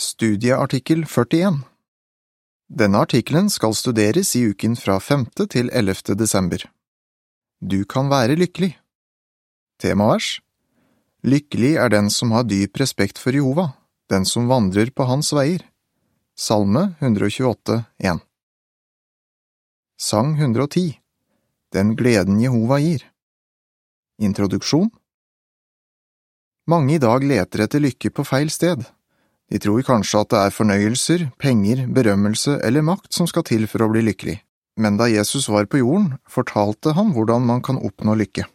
Studieartikkel 41 Denne artikkelen skal studeres i uken fra 5. til 11. desember. Du kan være lykkelig. Temavers Lykkelig er den som har dyp respekt for Jehova, den som vandrer på hans veier. Salme 128, 1 Sang 110 Den gleden Jehova gir Introduksjon Mange i dag leter etter lykke på feil sted. De tror kanskje at det er fornøyelser, penger, berømmelse eller makt som skal til for å bli lykkelig, men da Jesus var på jorden, fortalte han hvordan man kan oppnå lykke.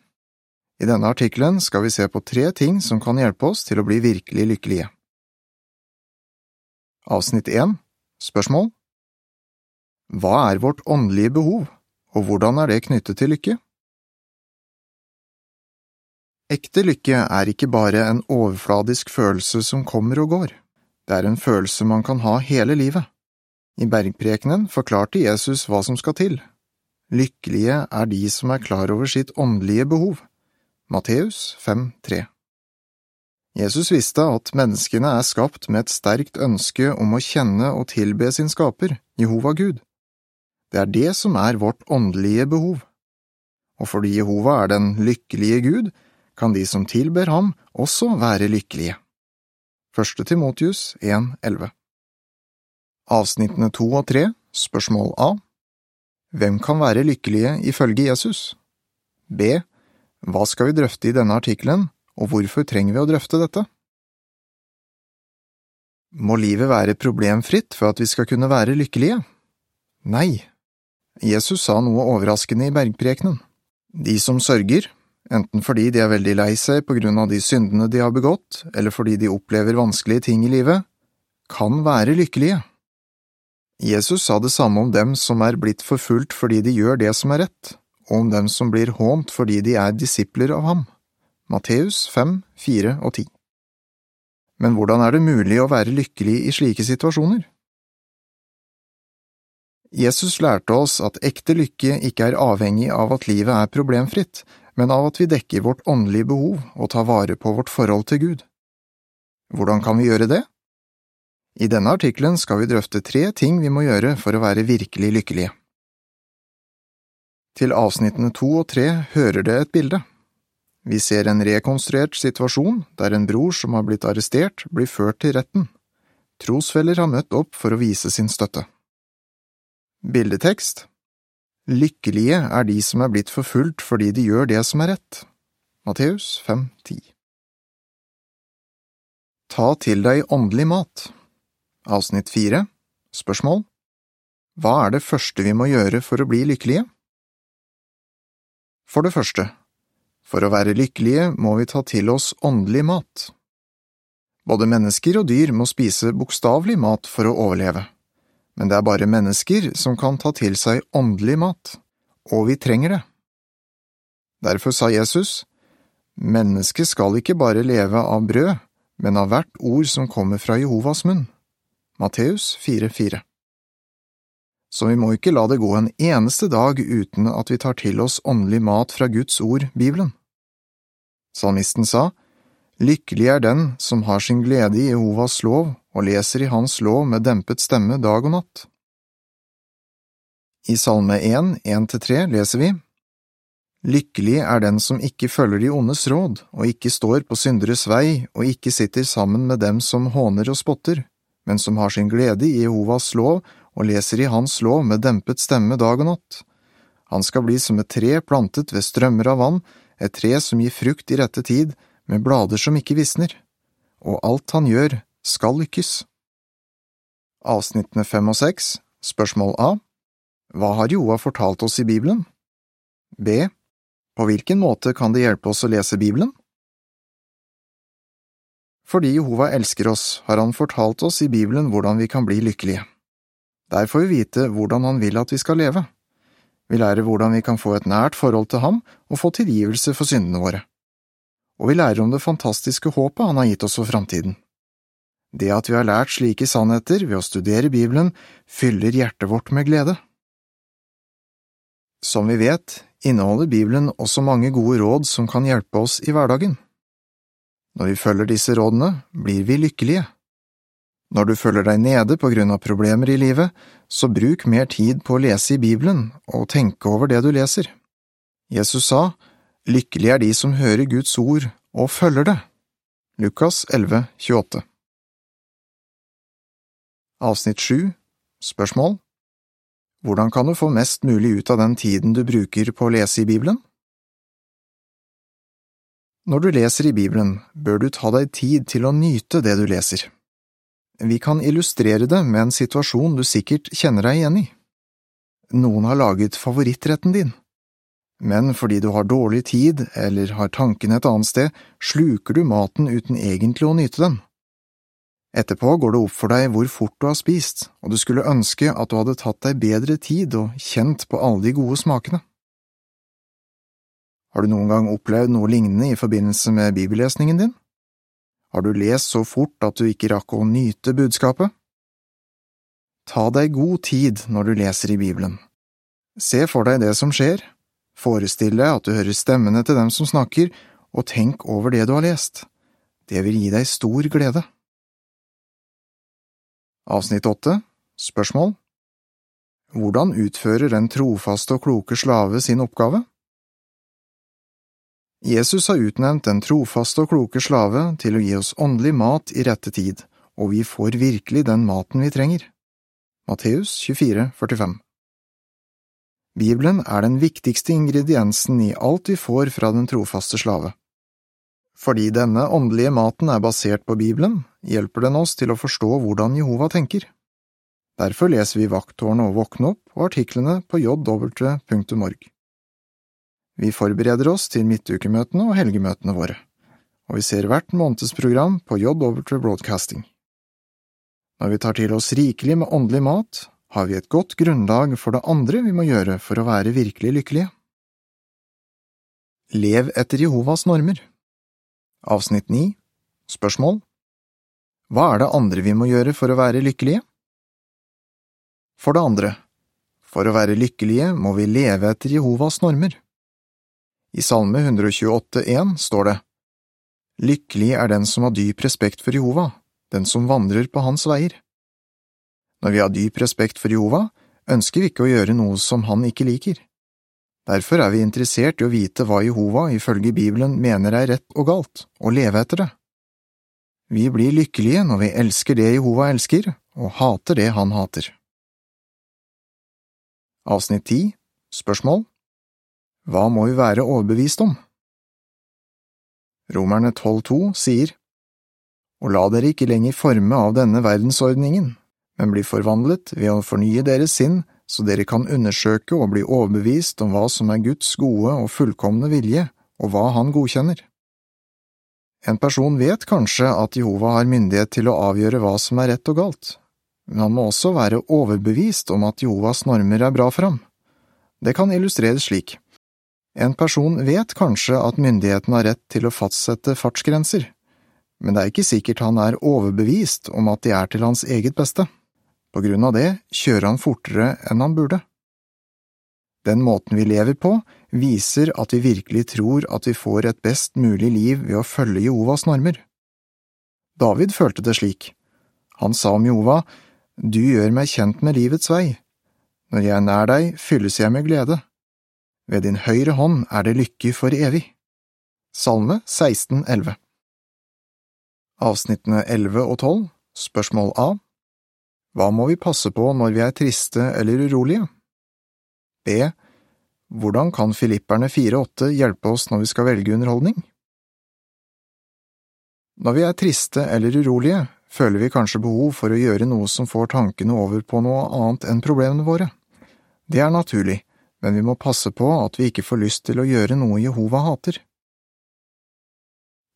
I denne artikkelen skal vi se på tre ting som kan hjelpe oss til å bli virkelig lykkelige. Avsnitt 1 Spørsmål Hva er vårt åndelige behov, og hvordan er det knyttet til lykke? Ekte lykke er ikke bare en overfladisk følelse som kommer og går. Det er en følelse man kan ha hele livet. I bergprekenen forklarte Jesus hva som skal til. Lykkelige er de som er klar over sitt åndelige behov. Matteus 5,3 Jesus visste at menneskene er skapt med et sterkt ønske om å kjenne og tilbe sin skaper, Jehova Gud. Det er det som er vårt åndelige behov. Og fordi Jehova er den lykkelige Gud, kan de som tilber ham, også være lykkelige. Første Timotius 1,11 Avsnittene to og tre, spørsmål A Hvem kan være lykkelige ifølge Jesus? B. Hva skal vi drøfte i denne artikkelen, og hvorfor trenger vi å drøfte dette? Må livet være problemfritt for at vi skal kunne være lykkelige? Nei. Jesus sa noe overraskende i bergprekenen. De som sørger, enten fordi de er veldig lei seg på grunn av de syndene de har begått, eller fordi de opplever vanskelige ting i livet, kan være lykkelige. Jesus sa det samme om dem som er blitt forfulgt fordi de gjør det som er rett, og om dem som blir hånt fordi de er disipler av ham. Matteus 5, 4 og 10 Men hvordan er det mulig å være lykkelig i slike situasjoner? Jesus lærte oss at ekte lykke ikke er avhengig av at livet er problemfritt, men av at vi dekker vårt åndelige behov og tar vare på vårt forhold til Gud. Hvordan kan vi gjøre det? I denne artikkelen skal vi drøfte tre ting vi må gjøre for å være virkelig lykkelige. Til avsnittene to og tre hører det et bilde. Vi ser en rekonstruert situasjon der en bror som har blitt arrestert, blir ført til retten. Trosfeller har møtt opp for å vise sin støtte. Bildetekst Lykkelige er de som er blitt forfulgt fordi de gjør det som er rett. Matteus 5,10 Ta til deg åndelig mat Avsnitt 4 Spørsmål Hva er det første vi må gjøre for å bli lykkelige? For det første, for å være lykkelige må vi ta til oss åndelig mat. Både mennesker og dyr må spise bokstavelig mat for å overleve men det er bare mennesker som kan ta til seg åndelig mat, og vi trenger det. Derfor sa Jesus, Mennesket skal ikke bare leve av brød, men av hvert ord som kommer fra Jehovas munn. Matteus 4,4 Så vi må ikke la det gå en eneste dag uten at vi tar til oss åndelig mat fra Guds ord, Bibelen. Salmisten sa, Lykkelig er den som har sin glede i Jehovas lov og leser i Hans lov med dempet stemme dag og natt. I Salme 1, 1–3 leser vi Lykkelig er den som ikke følger de ondes råd, og ikke står på synderes vei og ikke sitter sammen med dem som håner og spotter, men som har sin glede i Jehovas lov og leser i Hans lov med dempet stemme dag og natt. Han skal bli som et tre plantet ved strømmer av vann, et tre som gir frukt i rette tid, med blader som ikke visner, og alt han gjør, skal lykkes. Avsnittene fem og seks, spørsmål A Hva har Joa fortalt oss i Bibelen? B. På hvilken måte kan det hjelpe oss å lese Bibelen? Fordi Jehova elsker oss, har han fortalt oss i Bibelen hvordan vi kan bli lykkelige. Der får vi vite hvordan han vil at vi skal leve. Vi lærer hvordan vi kan få et nært forhold til ham og få tilgivelse for syndene våre og vi lærer om det fantastiske håpet han har gitt oss for framtiden. Det at vi har lært slike sannheter ved å studere Bibelen, fyller hjertet vårt med glede. Som vi vet, inneholder Bibelen også mange gode råd som kan hjelpe oss i hverdagen. Når vi følger disse rådene, blir vi lykkelige. Når du føler deg nede på grunn av problemer i livet, så bruk mer tid på å lese i Bibelen og tenke over det du leser. Jesus sa, Lykkelig er de som hører Guds ord og følger det. Lukas 11, 28 Avsnitt 7 Spørsmål Hvordan kan du få mest mulig ut av den tiden du bruker på å lese i Bibelen? Når du leser i Bibelen, bør du ta deg tid til å nyte det du leser. Vi kan illustrere det med en situasjon du sikkert kjenner deg igjen i. Noen har laget favorittretten din, men fordi du har dårlig tid eller har tankene et annet sted, sluker du maten uten egentlig å nyte den. Etterpå går det opp for deg hvor fort du har spist, og du skulle ønske at du hadde tatt deg bedre tid og kjent på alle de gode smakene. Har du noen gang opplevd noe lignende i forbindelse med bibellesningen din? Har du lest så fort at du ikke rakk å nyte budskapet? Ta deg god tid når du leser i Bibelen. Se for deg det som skjer, forestill deg at du hører stemmene til dem som snakker, og tenk over det du har lest. Det vil gi deg stor glede. Avsnitt åtte Spørsmål Hvordan utfører den trofaste og kloke slave sin oppgave? Jesus har utnevnt den trofaste og kloke slave til å gi oss åndelig mat i rette tid, og vi får virkelig den maten vi trenger. Matteus 24, 45 Bibelen er den viktigste ingrediensen i alt vi får fra den trofaste slave. Fordi denne åndelige maten er basert på Bibelen, hjelper den oss til å forstå hvordan Jehova tenker. Derfor leser vi Vakttårnet og Våkne opp og artiklene på jw.org. Vi forbereder oss til midtukemøtene og helgemøtene våre, og vi ser hvert månedsprogram på JW Broadcasting. Når vi tar til oss rikelig med åndelig mat, har vi et godt grunnlag for det andre vi må gjøre for å være virkelig lykkelige. Lev etter Jehovas normer Avsnitt 9 Spørsmål Hva er det andre vi må gjøre for å være lykkelige? For det andre, for å være lykkelige må vi leve etter Jehovas normer. I Salme 128,1 står det Lykkelig er den som har dyp respekt for Jehova, den som vandrer på hans veier. Når vi har dyp respekt for Jehova, ønsker vi ikke å gjøre noe som han ikke liker. Derfor er vi interessert i å vite hva Jehova ifølge Bibelen mener er rett og galt, og leve etter det. Vi blir lykkelige når vi elsker det Jehova elsker, og hater det han hater. Avsnitt 10 Spørsmål hva må vi være overbevist om? Romerne 12,2 sier, Og la dere ikke lenger forme av denne verdensordningen, men bli forvandlet ved å fornye deres sinn, så dere kan undersøke og bli overbevist om hva som er Guds gode og fullkomne vilje, og hva Han godkjenner. En person vet kanskje at Jehova har myndighet til å avgjøre hva som er rett og galt, men han må også være overbevist om at Jehovas normer er bra for ham. Det kan illustreres slik. En person vet kanskje at myndighetene har rett til å fastsette fartsgrenser, men det er ikke sikkert han er overbevist om at de er til hans eget beste. På grunn av det kjører han fortere enn han burde. Den måten vi lever på, viser at vi virkelig tror at vi får et best mulig liv ved å følge Jehovas normer. David følte det slik. Han sa om Jehova, Du gjør meg kjent med livets vei. Når jeg er nær deg, fylles jeg med glede. Ved din høyre hånd er det lykke for evig. Salme 1611 Avsnittene 11 og 12 Spørsmål A Hva må vi passe på når vi er triste eller urolige? B. Hvordan kan Filipperne 4-8 hjelpe oss når vi skal velge underholdning? Når vi er triste eller urolige, føler vi kanskje behov for å gjøre noe som får tankene over på noe annet enn problemene våre. Det er naturlig men vi må passe på at vi ikke får lyst til å gjøre noe Jehova hater.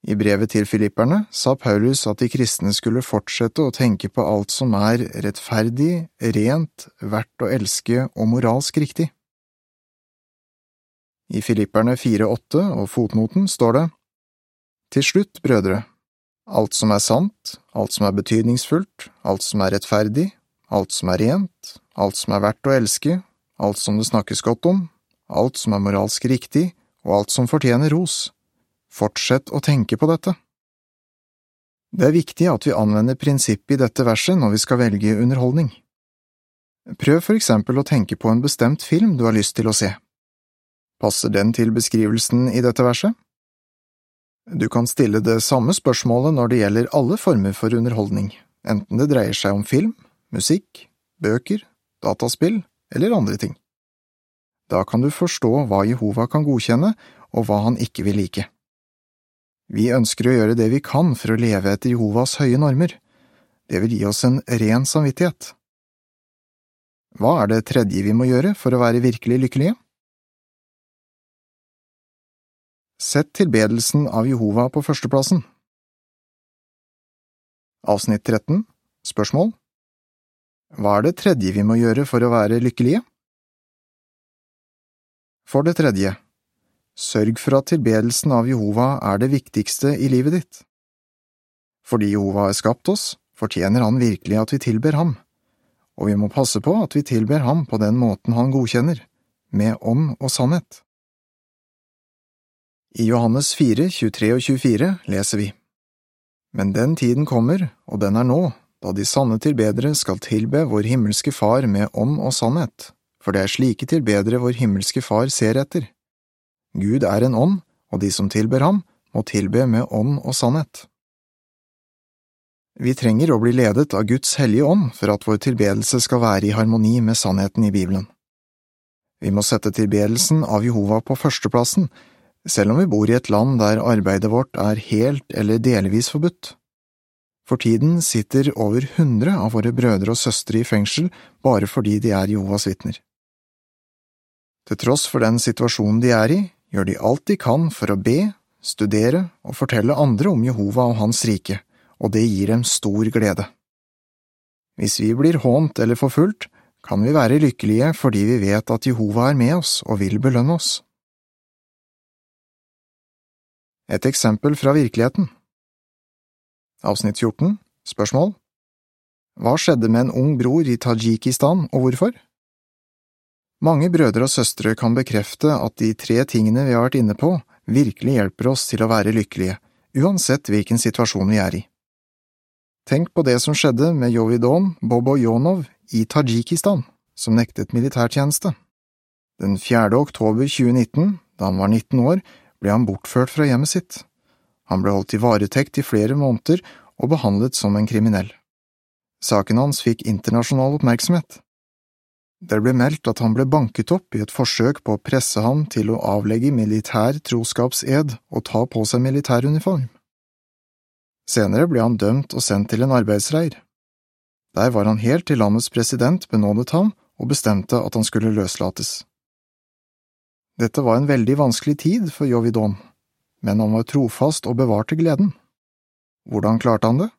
I brevet til filipperne sa Paulus at de kristne skulle fortsette å tenke på alt som er rettferdig, rent, verdt å elske og moralsk riktig. I Filipperne 4,8 og fotnoten står det Til slutt, brødre, alt som er sant, alt som er betydningsfullt, alt som er rettferdig, alt som er rent, alt som er verdt å elske, alt som det snakkes godt om, alt som er moralsk riktig, og alt som fortjener ros. Fortsett å tenke på dette. Det er viktig at vi anvender prinsippet i dette verset når vi skal velge underholdning. Prøv for eksempel å tenke på en bestemt film du har lyst til å se. Passer den til beskrivelsen i dette verset? Du kan stille det samme spørsmålet når det gjelder alle former for underholdning, enten det dreier seg om film, musikk, bøker, dataspill eller andre ting. Da kan du forstå hva Jehova kan godkjenne og hva han ikke vil like. Vi ønsker å gjøre det vi kan for å leve etter Jehovas høye normer. Det vil gi oss en ren samvittighet. Hva er det tredje vi må gjøre for å være virkelig lykkelige? Sett tilbedelsen av Jehova på førsteplassen. Avsnitt 13 Spørsmål Hva er det tredje vi må gjøre for å være lykkelige? For det tredje, sørg for at tilbedelsen av Jehova er det viktigste i livet ditt. Fordi Jehova har skapt oss, fortjener han virkelig at vi tilber ham, og vi må passe på at vi tilber ham på den måten han godkjenner, med ånd og sannhet. I Johannes 4, 23 og 24 leser vi, Men den tiden kommer, og den er nå, da de sanne tilbedere skal tilbe vår himmelske Far med ånd og sannhet, for det er slike tilbedere vår himmelske Far ser etter. Gud er en ånd, og de som tilber ham, må tilbe med ånd og sannhet. Vi trenger å bli ledet av Guds hellige ånd for at vår tilbedelse skal være i harmoni med sannheten i Bibelen. Vi må sette tilbedelsen av Jehova på førsteplassen selv om vi bor i et land der arbeidet vårt er helt eller delvis forbudt. For tiden sitter over hundre av våre brødre og søstre i fengsel bare fordi de er Jehovas vitner. Til tross for den situasjonen de er i, gjør de alt de kan for å be, studere og fortelle andre om Jehova og Hans rike, og det gir dem stor glede. Hvis vi blir hånt eller forfulgt, kan vi være lykkelige fordi vi vet at Jehova er med oss og vil belønne oss. Et eksempel fra virkeligheten Avsnitt 14 Spørsmål Hva skjedde med en ung bror i Tadsjikistan, og hvorfor? Mange brødre og søstre kan bekrefte at de tre tingene vi har vært inne på, virkelig hjelper oss til å være lykkelige, uansett hvilken situasjon vi er i. Tenk på det som skjedde med Jovidon Bobojonov i Tadsjikistan, som nektet militærtjeneste. Den 4. oktober 2019, da han var 19 år, ble han bortført fra hjemmet sitt. Han ble holdt i varetekt i flere måneder og behandlet som en kriminell. Saken hans fikk internasjonal oppmerksomhet. Det ble meldt at han ble banket opp i et forsøk på å presse ham til å avlegge militær troskapsed og ta på seg militæruniform. Senere ble han dømt og sendt til en arbeidsreir. Der var han helt til landets president benådet ham og bestemte at han skulle løslates. Dette var en veldig vanskelig tid for Jovidon, men han var trofast og bevarte gleden. Hvordan klarte han det?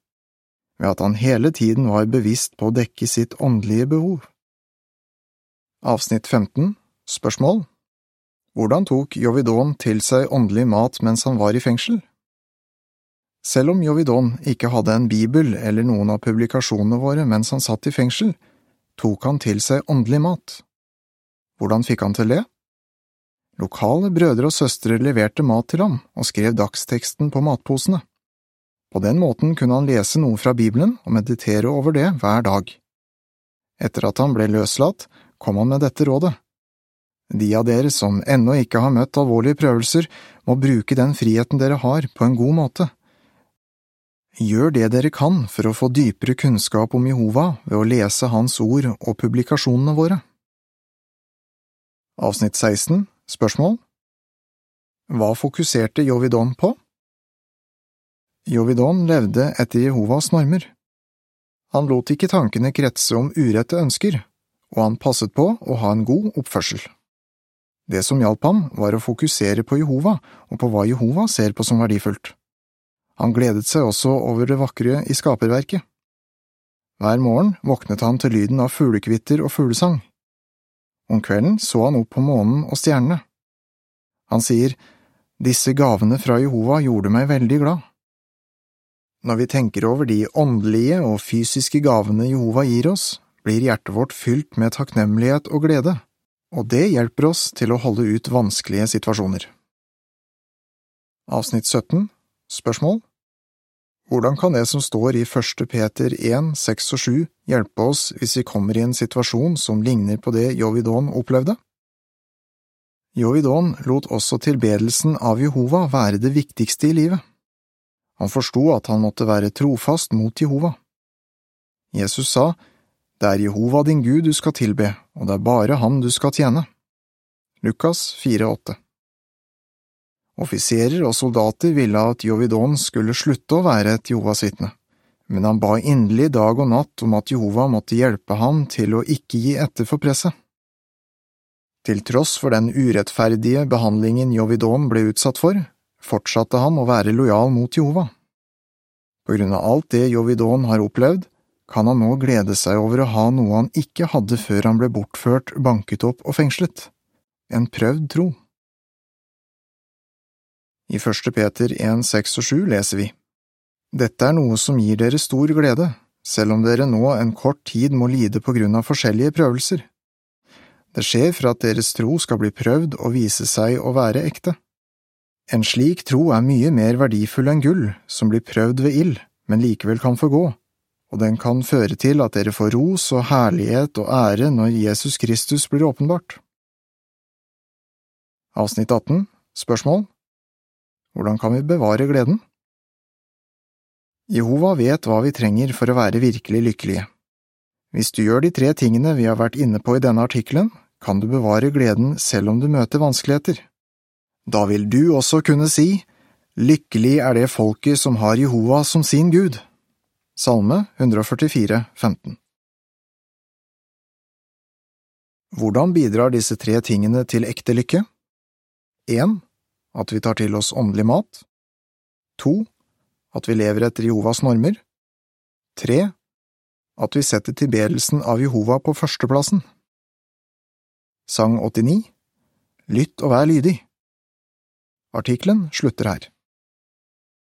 Ved at han hele tiden var bevisst på å dekke sitt åndelige behov. Avsnitt 15 Spørsmål Hvordan tok Jovidon til seg åndelig mat mens han var i fengsel? Selv om Jovidon ikke hadde en bibel eller noen av publikasjonene våre mens han satt i fengsel, tok han til seg åndelig mat. Hvordan fikk han til det? Lokale brødre og søstre leverte mat til ham og skrev dagsteksten på matposene. På den måten kunne han lese noe fra Bibelen og meditere over det hver dag. Etter at han ble løslatt, kom han med dette rådet. De av dere som ennå ikke har møtt alvorlige prøvelser, må bruke den friheten dere har, på en god måte. Gjør det dere kan for å få dypere kunnskap om Jehova ved å lese Hans ord og publikasjonene våre. Avsnitt 16 Spørsmål Hva fokuserte Jovidon på? Jovidon levde etter Jehovas normer. Han lot ikke tankene kretse om urette ønsker, og han passet på å ha en god oppførsel. Det som hjalp ham, var å fokusere på Jehova og på hva Jehova ser på som verdifullt. Han gledet seg også over det vakre i skaperverket. Hver morgen våknet han til lyden av fuglekvitter og fuglesang. Om kvelden så han opp på månen og stjernene. Han sier, Disse gavene fra Jehova gjorde meg veldig glad. Når vi tenker over de åndelige og fysiske gavene Jehova gir oss, blir hjertet vårt fylt med takknemlighet og glede, og det hjelper oss til å holde ut vanskelige situasjoner. Avsnitt 17 Spørsmål Hvordan kan det som står i første Peter 1, 6 og 7 hjelpe oss hvis vi kommer i en situasjon som ligner på det Jovidon opplevde? Jovidon lot også tilbedelsen av Jehova være det viktigste i livet. Han forsto at han måtte være trofast mot Jehova. Jesus sa, Det er Jehova din Gud du skal tilbe, og det er bare ham du skal tjene. Lukas 4,8 Offiserer og soldater ville at Jovidon skulle slutte å være et Jehovas vitne, men han ba inderlig dag og natt om at Jehova måtte hjelpe ham til å ikke gi etter for presset. Til tross for den urettferdige behandlingen Jovidon ble utsatt for, fortsatte han å være lojal mot Jehova. På grunn av alt det Jovidon har opplevd, kan han nå glede seg over å ha noe han ikke hadde før han ble bortført, banket opp og fengslet – en prøvd tro. I første Peter 1, 6 og 7 leser vi, Dette er noe som gir dere stor glede, selv om dere nå en kort tid må lide på grunn av forskjellige prøvelser. Det skjer for at deres tro skal bli prøvd og vise seg å være ekte. En slik tro er mye mer verdifull enn gull, som blir prøvd ved ild, men likevel kan forgå, og den kan føre til at dere får ros og herlighet og ære når Jesus Kristus blir åpenbart. Avsnitt 18 Spørsmål hvordan kan vi bevare gleden? Jehova vet hva vi trenger for å være virkelig lykkelige. Hvis du gjør de tre tingene vi har vært inne på i denne artikkelen, kan du bevare gleden selv om du møter vanskeligheter. Da vil du også kunne si, Lykkelig er det folket som har Jehova som sin Gud. Salme 144, 15 Hvordan bidrar disse tre tingene til ekte lykke? 1 at vi tar til oss åndelig mat, to, at vi lever etter Jehovas normer, tre, at vi setter tilbedelsen av Jehova på førsteplassen. Sang 89 Lytt og vær lydig Artikkelen slutter her.